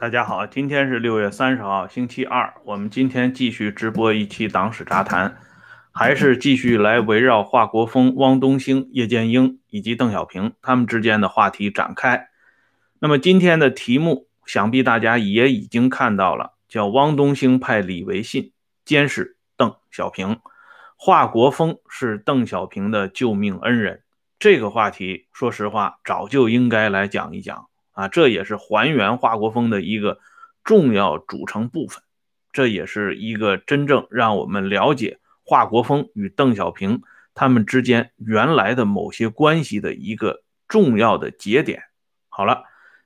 大家好，今天是六月三十号，星期二。我们今天继续直播一期《党史杂谈》，还是继续来围绕华国锋、汪东兴、叶剑英以及邓小平他们之间的话题展开。那么今天的题目，想必大家也已经看到了，叫汪东兴派李维信监视邓小平，华国锋是邓小平的救命恩人。这个话题，说实话，早就应该来讲一讲。啊，这也是还原华国锋的一个重要组成部分，这也是一个真正让我们了解华国锋与邓小平他们之间原来的某些关系的一个重要的节点。好了，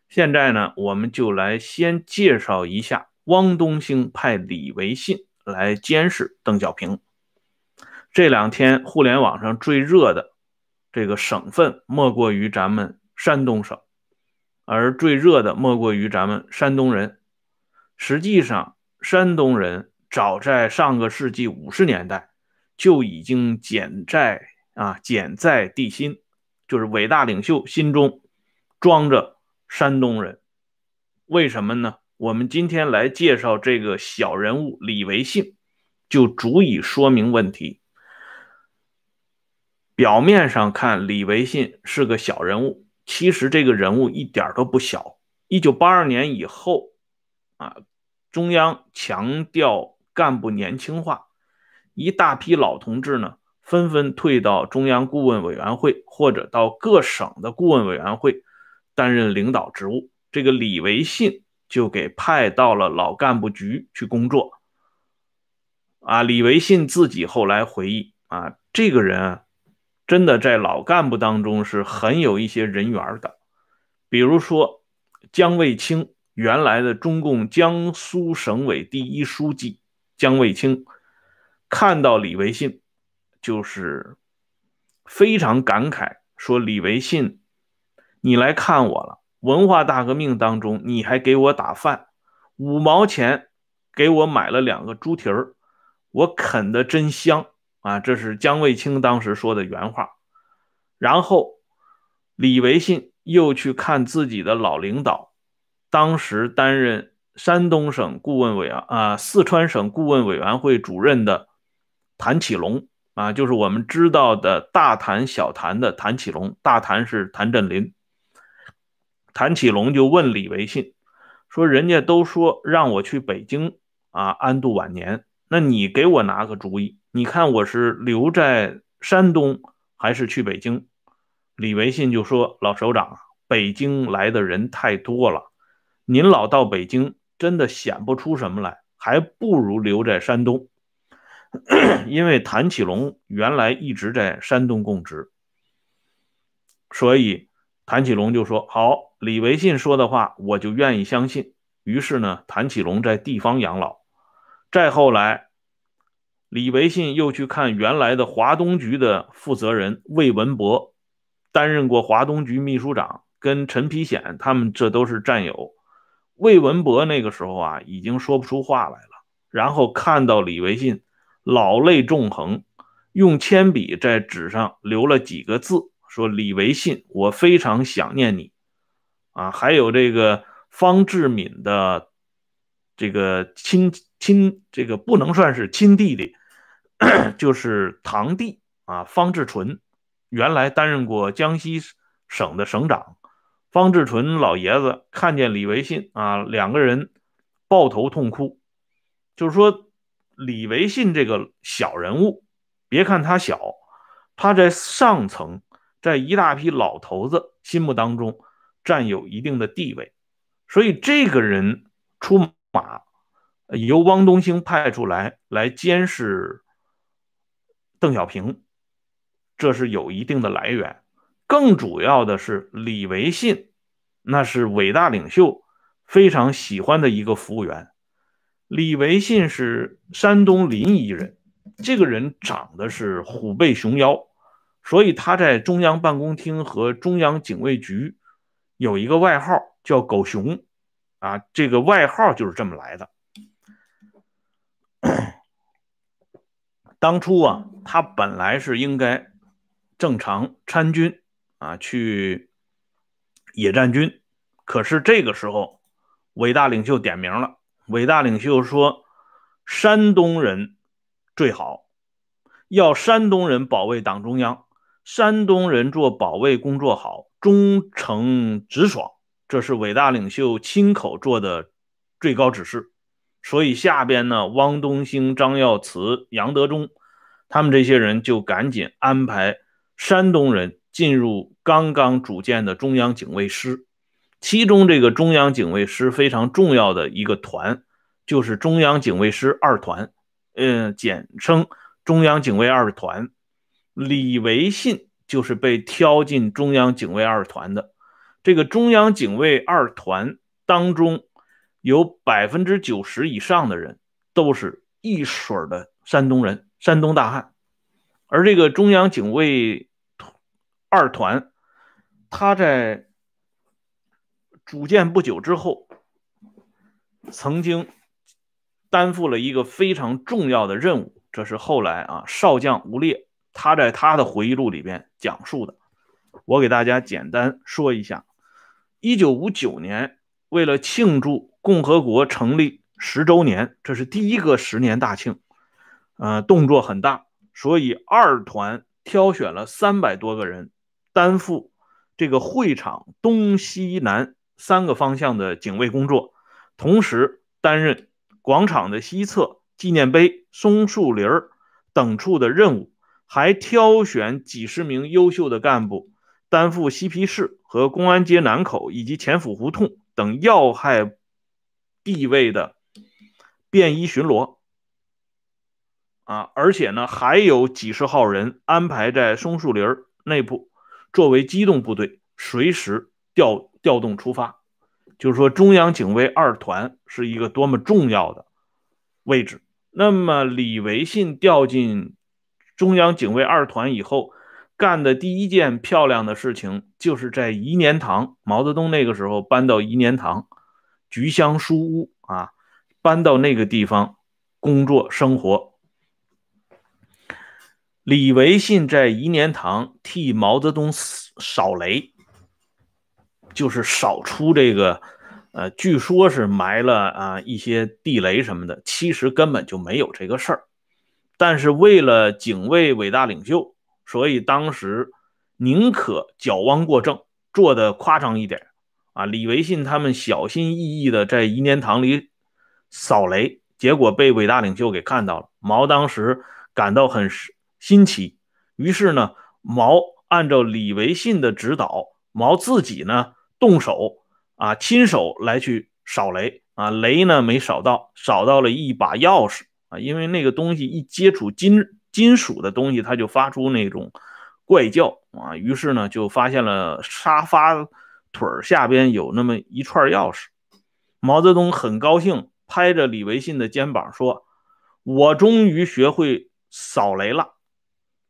现在呢，我们就来先介绍一下汪东兴派李维信来监视邓小平。这两天互联网上最热的这个省份，莫过于咱们山东省。而最热的莫过于咱们山东人。实际上，山东人早在上个世纪五十年代就已经简在啊简在地心，就是伟大领袖心中装着山东人。为什么呢？我们今天来介绍这个小人物李维信，就足以说明问题。表面上看，李维信是个小人物。其实这个人物一点都不小。一九八二年以后，啊，中央强调干部年轻化，一大批老同志呢，纷纷退到中央顾问委员会或者到各省的顾问委员会担任领导职务。这个李维信就给派到了老干部局去工作。啊，李维信自己后来回忆，啊，这个人。真的在老干部当中是很有一些人缘的，比如说姜卫清，原来的中共江苏省委第一书记姜卫清，看到李维信，就是非常感慨，说李维信，你来看我了，文化大革命当中你还给我打饭，五毛钱给我买了两个猪蹄儿，我啃的真香。啊，这是姜卫清当时说的原话。然后，李维信又去看自己的老领导，当时担任山东省顾问委员啊，四川省顾问委员会主任的谭启龙啊，就是我们知道的大谭小谭的谭启龙，大谭是谭震林。谭启龙就问李维信说：“人家都说让我去北京啊安度晚年，那你给我拿个主意。”你看我是留在山东还是去北京？李维信就说：“老首长，北京来的人太多了，您老到北京真的显不出什么来，还不如留在山东。因为谭启龙原来一直在山东供职，所以谭启龙就说：‘好，李维信说的话我就愿意相信。’于是呢，谭启龙在地方养老。再后来。”李维信又去看原来的华东局的负责人魏文博，担任过华东局秘书长，跟陈丕显他们这都是战友。魏文博那个时候啊，已经说不出话来了。然后看到李维信，老泪纵横，用铅笔在纸上留了几个字，说：“李维信，我非常想念你。”啊，还有这个方志敏的这个亲亲，这个不能算是亲弟弟。就是堂弟啊，方志纯，原来担任过江西省的省长。方志纯老爷子看见李维信啊，两个人抱头痛哭。就是说，李维信这个小人物，别看他小，他在上层，在一大批老头子心目当中占有一定的地位。所以，这个人出马，由汪东兴派出来来监视。邓小平，这是有一定的来源。更主要的是，李维信那是伟大领袖非常喜欢的一个服务员。李维信是山东临沂人，这个人长得是虎背熊腰，所以他在中央办公厅和中央警卫局有一个外号叫“狗熊”，啊，这个外号就是这么来的。当初啊，他本来是应该正常参军啊，去野战军。可是这个时候，伟大领袖点名了。伟大领袖说：“山东人最好，要山东人保卫党中央，山东人做保卫工作好，忠诚直爽。”这是伟大领袖亲口做的最高指示。所以下边呢，汪东兴、张耀慈、杨德忠，他们这些人就赶紧安排山东人进入刚刚组建的中央警卫师。其中，这个中央警卫师非常重要的一个团，就是中央警卫师二团，嗯，简称中央警卫二团。李维信就是被挑进中央警卫二团的。这个中央警卫二团当中，有百分之九十以上的人都是一水儿的山东人，山东大汉。而这个中央警卫二团，他在。组建不久之后，曾经担负了一个非常重要的任务。这是后来啊，少将吴烈他在他的回忆录里边讲述的。我给大家简单说一下：一九五九年，为了庆祝共和国成立十周年，这是第一个十年大庆，呃，动作很大，所以二团挑选了三百多个人担负这个会场东西南。三个方向的警卫工作，同时担任广场的西侧、纪念碑、松树林等处的任务，还挑选几十名优秀的干部担负西皮市和公安街南口以及前府胡同等要害地位的便衣巡逻。啊，而且呢，还有几十号人安排在松树林内部，作为机动部队，随时调。调动出发，就是说中央警卫二团是一个多么重要的位置。那么李维信调进中央警卫二团以后，干的第一件漂亮的事情，就是在颐年堂，毛泽东那个时候搬到颐年堂，菊香书屋啊，搬到那个地方工作生活。李维信在颐年堂替毛泽东扫雷。就是扫出这个，呃，据说是埋了啊一些地雷什么的，其实根本就没有这个事儿。但是为了警卫伟大领袖，所以当时宁可矫枉过正，做的夸张一点啊。李维信他们小心翼翼的在颐年堂里扫雷，结果被伟大领袖给看到了。毛当时感到很新奇，于是呢，毛按照李维信的指导，毛自己呢。动手啊，亲手来去扫雷啊，雷呢没扫到，扫到了一把钥匙啊，因为那个东西一接触金金属的东西，它就发出那种怪叫啊，于是呢就发现了沙发腿下边有那么一串钥匙。毛泽东很高兴，拍着李维信的肩膀说：“我终于学会扫雷了。”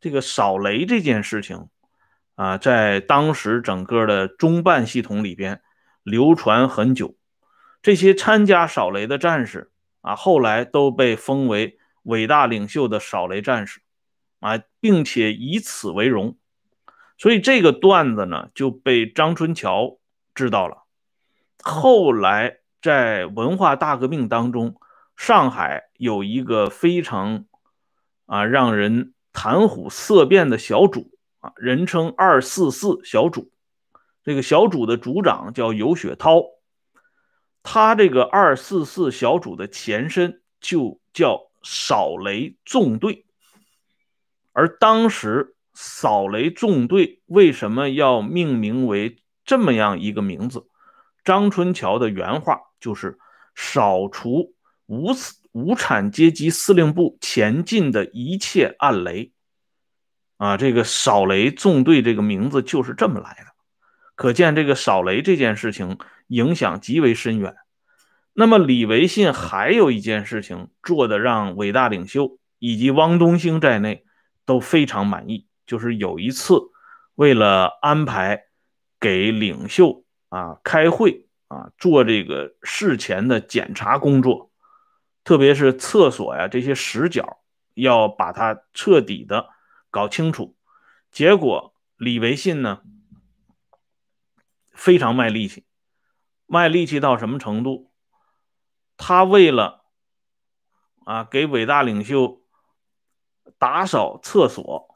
这个扫雷这件事情。啊，在当时整个的中办系统里边流传很久，这些参加扫雷的战士啊，后来都被封为伟大领袖的扫雷战士啊，并且以此为荣。所以这个段子呢就被张春桥知道了。后来在文化大革命当中，上海有一个非常啊让人谈虎色变的小组啊。人称“二四四小组”，这个小组的组长叫尤雪涛，他这个“二四四小组”的前身就叫扫雷纵队。而当时扫雷纵队为什么要命名为这么样一个名字？张春桥的原话就是：“扫除无无产阶级司令部前进的一切暗雷。”啊，这个扫雷纵队这个名字就是这么来的，可见这个扫雷这件事情影响极为深远。那么李维信还有一件事情做的让伟大领袖以及汪东兴在内都非常满意，就是有一次为了安排给领袖啊开会啊做这个事前的检查工作，特别是厕所呀这些死角要把它彻底的。搞清楚，结果李维信呢非常卖力气，卖力气到什么程度他为了啊给伟大领袖打扫厕所，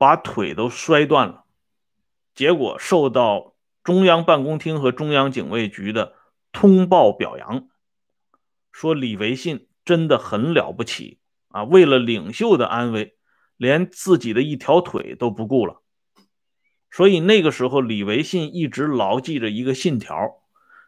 把腿都摔断了，结果受到中央办公厅和中央警卫局的通报表扬，说李维信真的很了不起啊！为了领袖的安危，连自己的一条腿都不顾了。所以那个时候，李维信一直牢记着一个信条，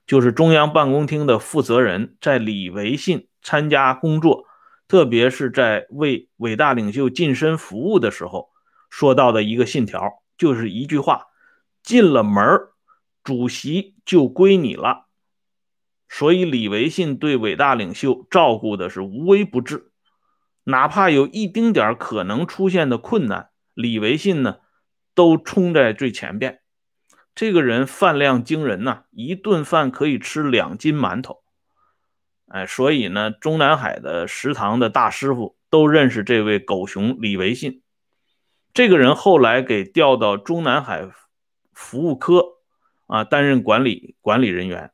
就是中央办公厅的负责人在李维信参加工作，特别是在为伟大领袖晋身服务的时候说到的一个信条，就是一句话：进了门主席就归你了。所以李维信对伟大领袖照顾的是无微不至，哪怕有一丁点可能出现的困难，李维信呢？都冲在最前边，这个人饭量惊人呐，一顿饭可以吃两斤馒头，哎，所以呢，中南海的食堂的大师傅都认识这位狗熊李维信。这个人后来给调到中南海服务科啊，担任管理管理人员。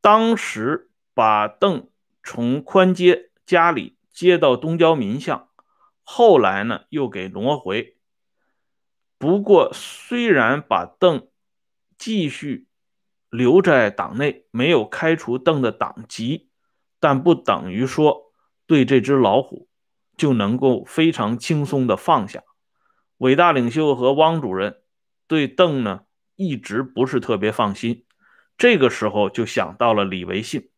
当时把邓从宽街家里接到东郊民巷，后来呢，又给挪回。不过，虽然把邓继续留在党内，没有开除邓的党籍，但不等于说对这只老虎就能够非常轻松的放下。伟大领袖和汪主任对邓呢一直不是特别放心，这个时候就想到了李维信，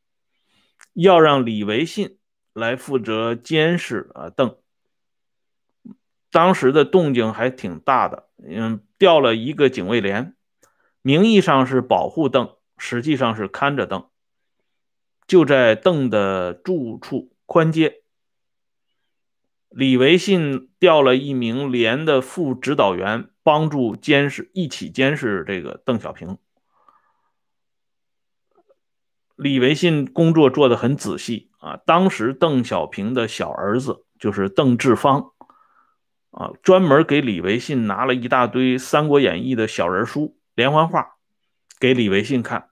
要让李维信来负责监视啊邓。当时的动静还挺大的。嗯，调了一个警卫连，名义上是保护邓，实际上是看着邓。就在邓的住处宽街，李维信调了一名连的副指导员帮助监视，一起监视这个邓小平。李维信工作做得很仔细啊。当时邓小平的小儿子就是邓志芳。啊，专门给李维信拿了一大堆《三国演义》的小人书、连环画，给李维信看。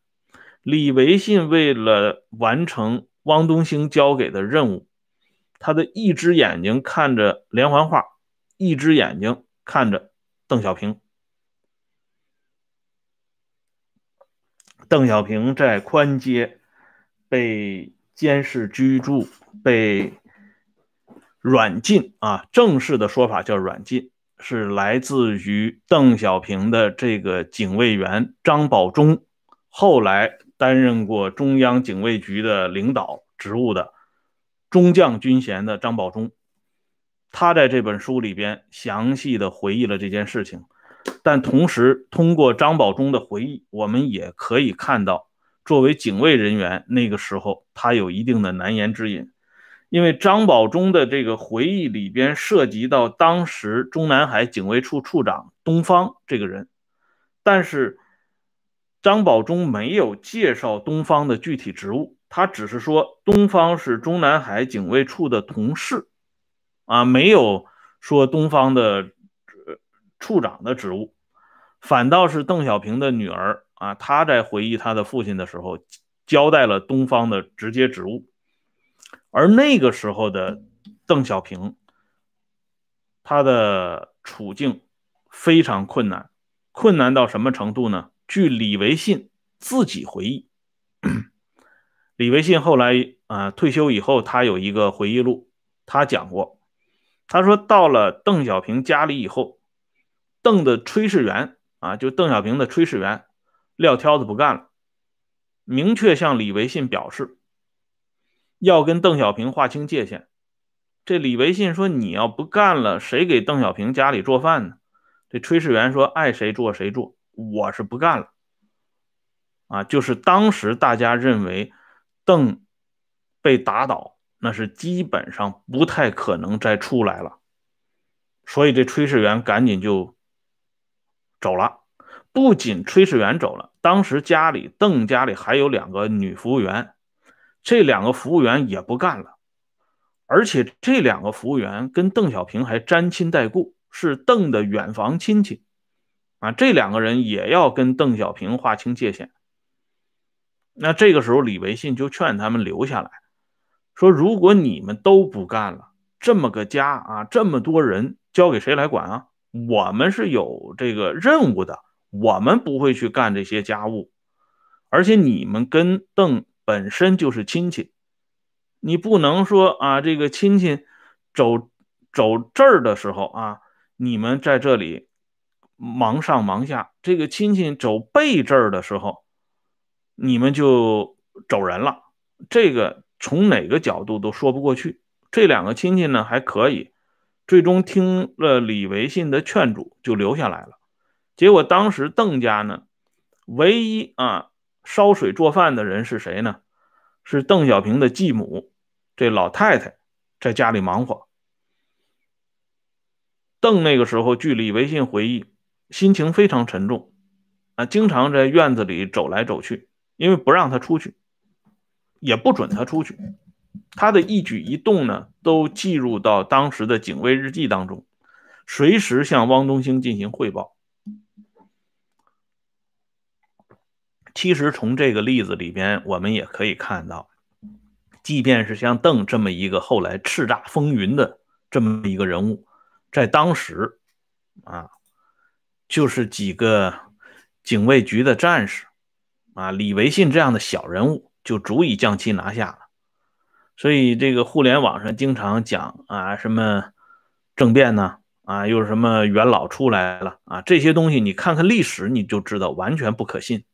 李维信为了完成汪东兴交给的任务，他的一只眼睛看着连环画，一只眼睛看着邓小平。邓小平在宽街被监视居住，被。软禁啊，正式的说法叫软禁，是来自于邓小平的这个警卫员张保忠，后来担任过中央警卫局的领导职务的中将军衔的张保忠，他在这本书里边详细的回忆了这件事情，但同时通过张保忠的回忆，我们也可以看到，作为警卫人员，那个时候他有一定的难言之隐。因为张保忠的这个回忆里边涉及到当时中南海警卫处处长东方这个人，但是张保忠没有介绍东方的具体职务，他只是说东方是中南海警卫处的同事，啊，没有说东方的处长的职务，反倒是邓小平的女儿啊，她在回忆她的父亲的时候，交代了东方的直接职务。而那个时候的邓小平，他的处境非常困难，困难到什么程度呢？据李维信自己回忆，李维信后来啊退休以后，他有一个回忆录，他讲过，他说到了邓小平家里以后，邓的炊事员啊，就邓小平的炊事员撂挑子不干了，明确向李维信表示。要跟邓小平划清界限。这李维信说：“你要不干了，谁给邓小平家里做饭呢？”这炊事员说：“爱谁做谁做，我是不干了。”啊，就是当时大家认为邓被打倒，那是基本上不太可能再出来了，所以这炊事员赶紧就走了。不仅炊事员走了，当时家里邓家里还有两个女服务员。这两个服务员也不干了，而且这两个服务员跟邓小平还沾亲带故，是邓的远房亲戚啊。这两个人也要跟邓小平划清界限。那这个时候，李维信就劝他们留下来，说如果你们都不干了，这么个家啊，这么多人，交给谁来管啊？我们是有这个任务的，我们不会去干这些家务，而且你们跟邓本身就是亲戚，你不能说啊，这个亲戚走走这儿的时候啊，你们在这里忙上忙下，这个亲戚走背这儿的时候，你们就走人了，这个从哪个角度都说不过去。这两个亲戚呢还可以。最终听了李维信的劝阻，就留下来了。结果当时邓家呢，唯一啊烧水做饭的人是谁呢？是邓小平的继母，这老太太在家里忙活。邓那个时候，据李维信回忆，心情非常沉重啊，经常在院子里走来走去，因为不让他出去，也不准他出去。他的一举一动呢，都记入到当时的警卫日记当中，随时向汪东兴进行汇报。其实从这个例子里边，我们也可以看到，即便是像邓这么一个后来叱咤风云的这么一个人物，在当时啊，就是几个警卫局的战士啊，李维信这样的小人物，就足以将其拿下了。所以这个互联网上经常讲啊，什么政变呢？啊，又是什么元老出来了啊？这些东西你看看历史，你就知道完全不可信。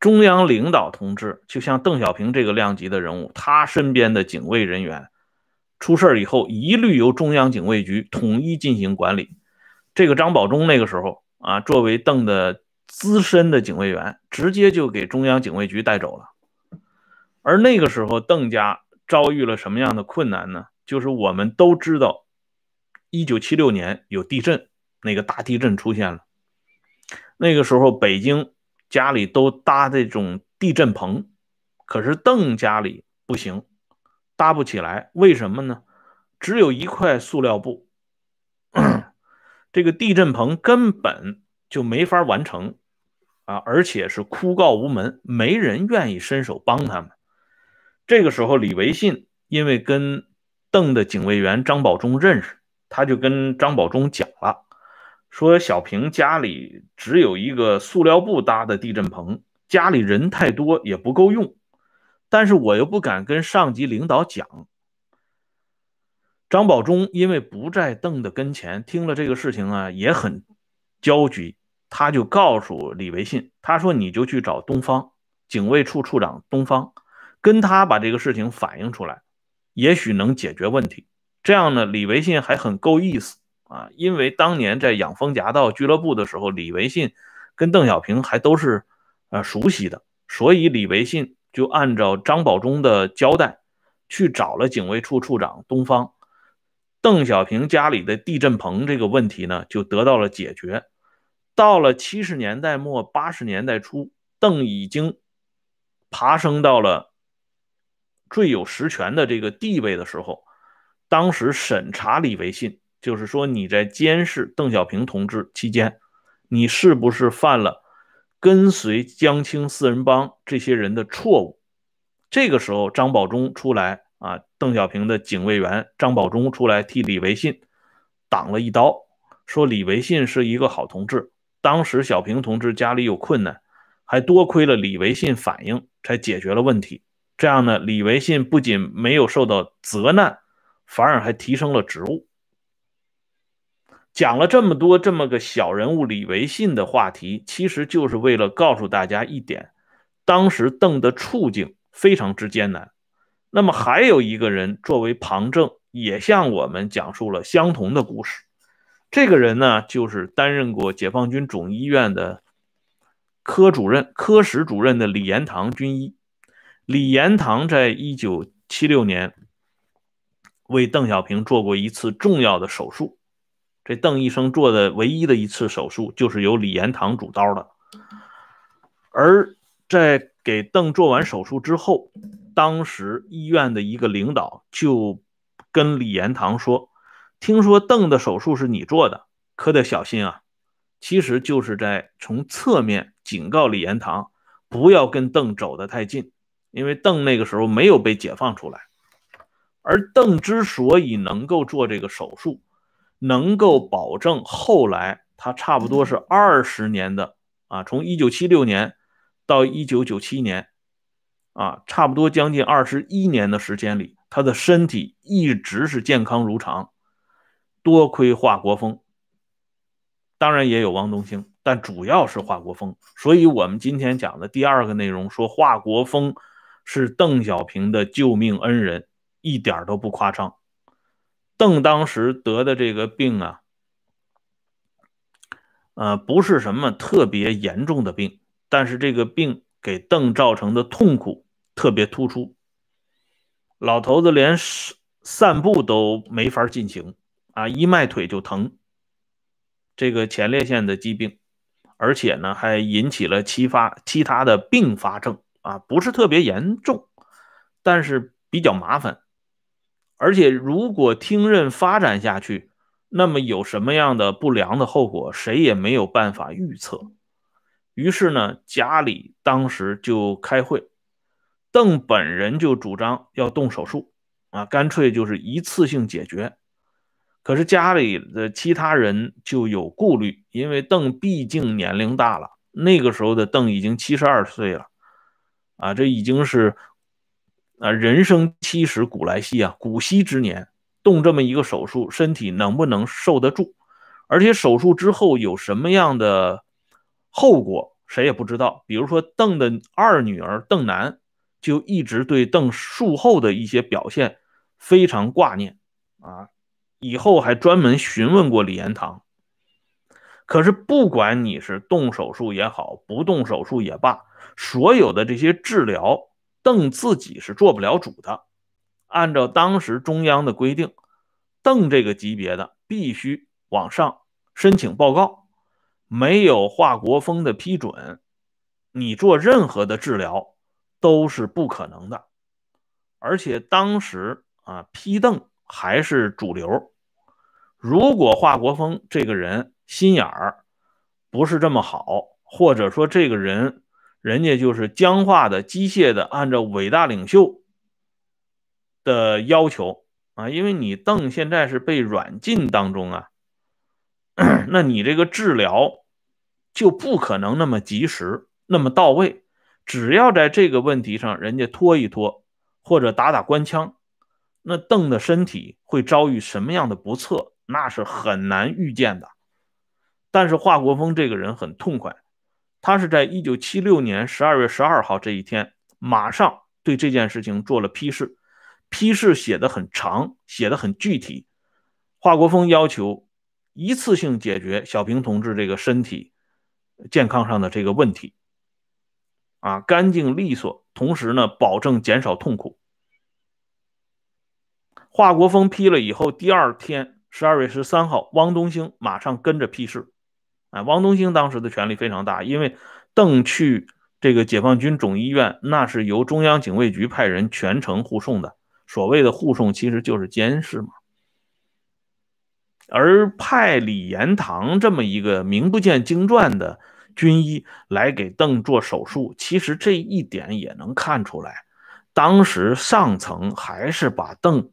中央领导同志，就像邓小平这个量级的人物，他身边的警卫人员出事以后，一律由中央警卫局统一进行管理。这个张保忠那个时候啊，作为邓的资深的警卫员，直接就给中央警卫局带走了。而那个时候，邓家遭遇了什么样的困难呢？就是我们都知道，一九七六年有地震，那个大地震出现了。那个时候，北京家里都搭这种地震棚，可是邓家里不行，搭不起来。为什么呢？只有一块塑料布，这个地震棚根本就没法完成啊！而且是哭告无门，没人愿意伸手帮他们。这个时候，李维信因为跟邓的警卫员张保忠认识，他就跟张保忠讲了，说小平家里只有一个塑料布搭的地震棚，家里人太多也不够用，但是我又不敢跟上级领导讲。张保忠因为不在邓的跟前，听了这个事情啊，也很焦急，他就告诉李维信，他说你就去找东方警卫处处长东方。跟他把这个事情反映出来，也许能解决问题。这样呢，李维信还很够意思啊，因为当年在养蜂夹道俱乐部的时候，李维信跟邓小平还都是呃熟悉的，所以李维信就按照张保忠的交代，去找了警卫处处长东方。邓小平家里的地震棚这个问题呢，就得到了解决。到了七十年代末八十年代初，邓已经爬升到了。最有实权的这个地位的时候，当时审查李维信，就是说你在监视邓小平同志期间，你是不是犯了跟随江青四人帮这些人的错误？这个时候，张保忠出来啊，邓小平的警卫员张保忠出来替李维信挡了一刀，说李维信是一个好同志。当时小平同志家里有困难，还多亏了李维信反应，才解决了问题。这样呢，李维信不仅没有受到责难，反而还提升了职务。讲了这么多这么个小人物李维信的话题，其实就是为了告诉大家一点：当时邓的处境非常之艰难。那么还有一个人作为旁证，也向我们讲述了相同的故事。这个人呢，就是担任过解放军总医院的科主任、科室主任的李延堂军医。李延堂在一九七六年为邓小平做过一次重要的手术，这邓医生做的唯一的一次手术就是由李延堂主刀的。而在给邓做完手术之后，当时医院的一个领导就跟李延堂说：“听说邓的手术是你做的，可得小心啊！”其实就是在从侧面警告李延堂。不要跟邓走得太近，因为邓那个时候没有被解放出来。而邓之所以能够做这个手术，能够保证后来他差不多是二十年的啊，从一九七六年到一九九七年啊，差不多将近二十一年的时间里，他的身体一直是健康如常。多亏华国锋，当然也有汪东兴，但主要是华国锋。所以，我们今天讲的第二个内容说华国锋是邓小平的救命恩人。一点都不夸张。邓当时得的这个病啊，呃，不是什么特别严重的病，但是这个病给邓造成的痛苦特别突出。老头子连散步都没法进行啊，一迈腿就疼。这个前列腺的疾病，而且呢还引起了其发其他的并发症啊，不是特别严重，但是比较麻烦。而且，如果听任发展下去，那么有什么样的不良的后果，谁也没有办法预测。于是呢，家里当时就开会，邓本人就主张要动手术，啊，干脆就是一次性解决。可是家里的其他人就有顾虑，因为邓毕竟年龄大了，那个时候的邓已经七十二岁了，啊，这已经是。啊，人生七十古来稀啊，古稀之年，动这么一个手术，身体能不能受得住？而且手术之后有什么样的后果，谁也不知道。比如说，邓的二女儿邓楠就一直对邓术后的一些表现非常挂念啊，以后还专门询问过李延堂。可是，不管你是动手术也好，不动手术也罢，所有的这些治疗。邓自己是做不了主的，按照当时中央的规定，邓这个级别的必须往上申请报告，没有华国锋的批准，你做任何的治疗都是不可能的。而且当时啊，批邓还是主流。如果华国锋这个人心眼儿不是这么好，或者说这个人。人家就是僵化的、机械的，按照伟大领袖的要求啊，因为你邓现在是被软禁当中啊，那你这个治疗就不可能那么及时、那么到位。只要在这个问题上人家拖一拖，或者打打官腔，那邓的身体会遭遇什么样的不测，那是很难预见的。但是华国锋这个人很痛快。他是在一九七六年十二月十二号这一天，马上对这件事情做了批示，批示写的很长，写的很具体。华国锋要求一次性解决小平同志这个身体健康上的这个问题，啊，干净利索，同时呢，保证减少痛苦。华国锋批了以后，第二天十二月十三号，汪东兴马上跟着批示。哎，汪东兴当时的权力非常大，因为邓去这个解放军总医院，那是由中央警卫局派人全程护送的。所谓的护送，其实就是监视嘛。而派李延堂这么一个名不见经传的军医来给邓做手术，其实这一点也能看出来，当时上层还是把邓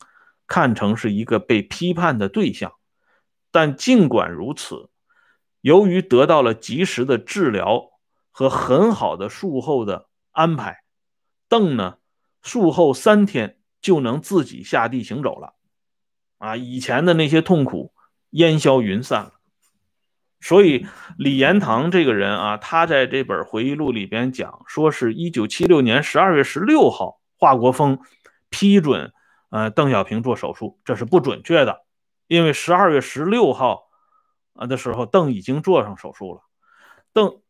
看成是一个被批判的对象。但尽管如此。由于得到了及时的治疗和很好的术后的安排，邓呢术后三天就能自己下地行走了，啊，以前的那些痛苦烟消云散了。所以李延堂这个人啊，他在这本回忆录里边讲，说是一九七六年十二月十六号，华国锋批准呃邓小平做手术，这是不准确的，因为十二月十六号。啊的时候，邓已经做上手术了。邓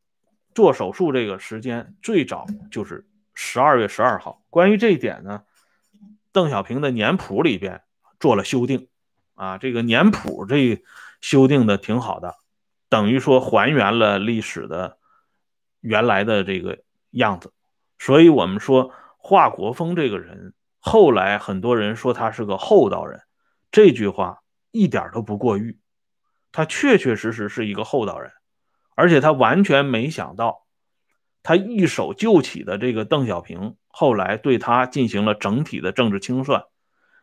做手术这个时间最早就是十二月十二号。关于这一点呢，邓小平的年谱里边做了修订。啊，这个年谱这修订的挺好的，等于说还原了历史的原来的这个样子。所以我们说华国锋这个人，后来很多人说他是个厚道人，这句话一点都不过誉。他确确实实是一个厚道人，而且他完全没想到，他一手救起的这个邓小平，后来对他进行了整体的政治清算，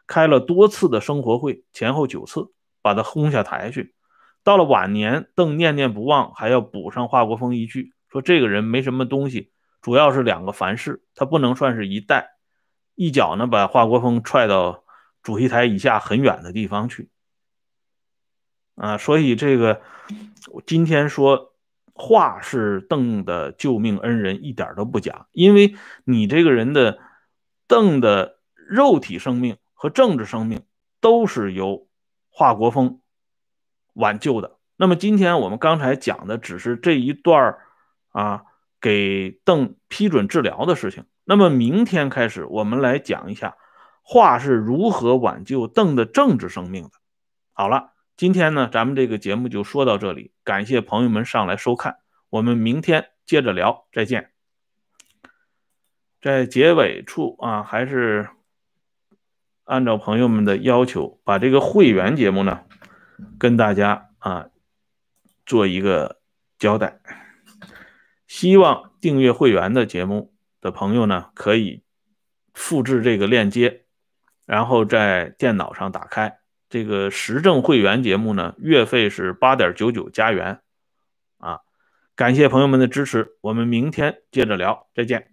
开了多次的生活会，前后九次，把他轰下台去。到了晚年，邓念念不忘，还要补上华国锋一句，说这个人没什么东西，主要是两个凡事，他不能算是一代，一脚呢把华国锋踹到主席台以下很远的地方去。啊，所以这个今天说华是邓的救命恩人，一点都不假，因为你这个人的邓的肉体生命和政治生命都是由华国锋。挽救的。那么今天我们刚才讲的只是这一段啊，给邓批准治疗的事情。那么明天开始，我们来讲一下华是如何挽救邓的政治生命的。好了，今天呢，咱们这个节目就说到这里，感谢朋友们上来收看，我们明天接着聊，再见。在结尾处啊，还是按照朋友们的要求，把这个会员节目呢。跟大家啊做一个交代，希望订阅会员的节目的朋友呢，可以复制这个链接，然后在电脑上打开这个时政会员节目呢，月费是八点九九加元啊，感谢朋友们的支持，我们明天接着聊，再见。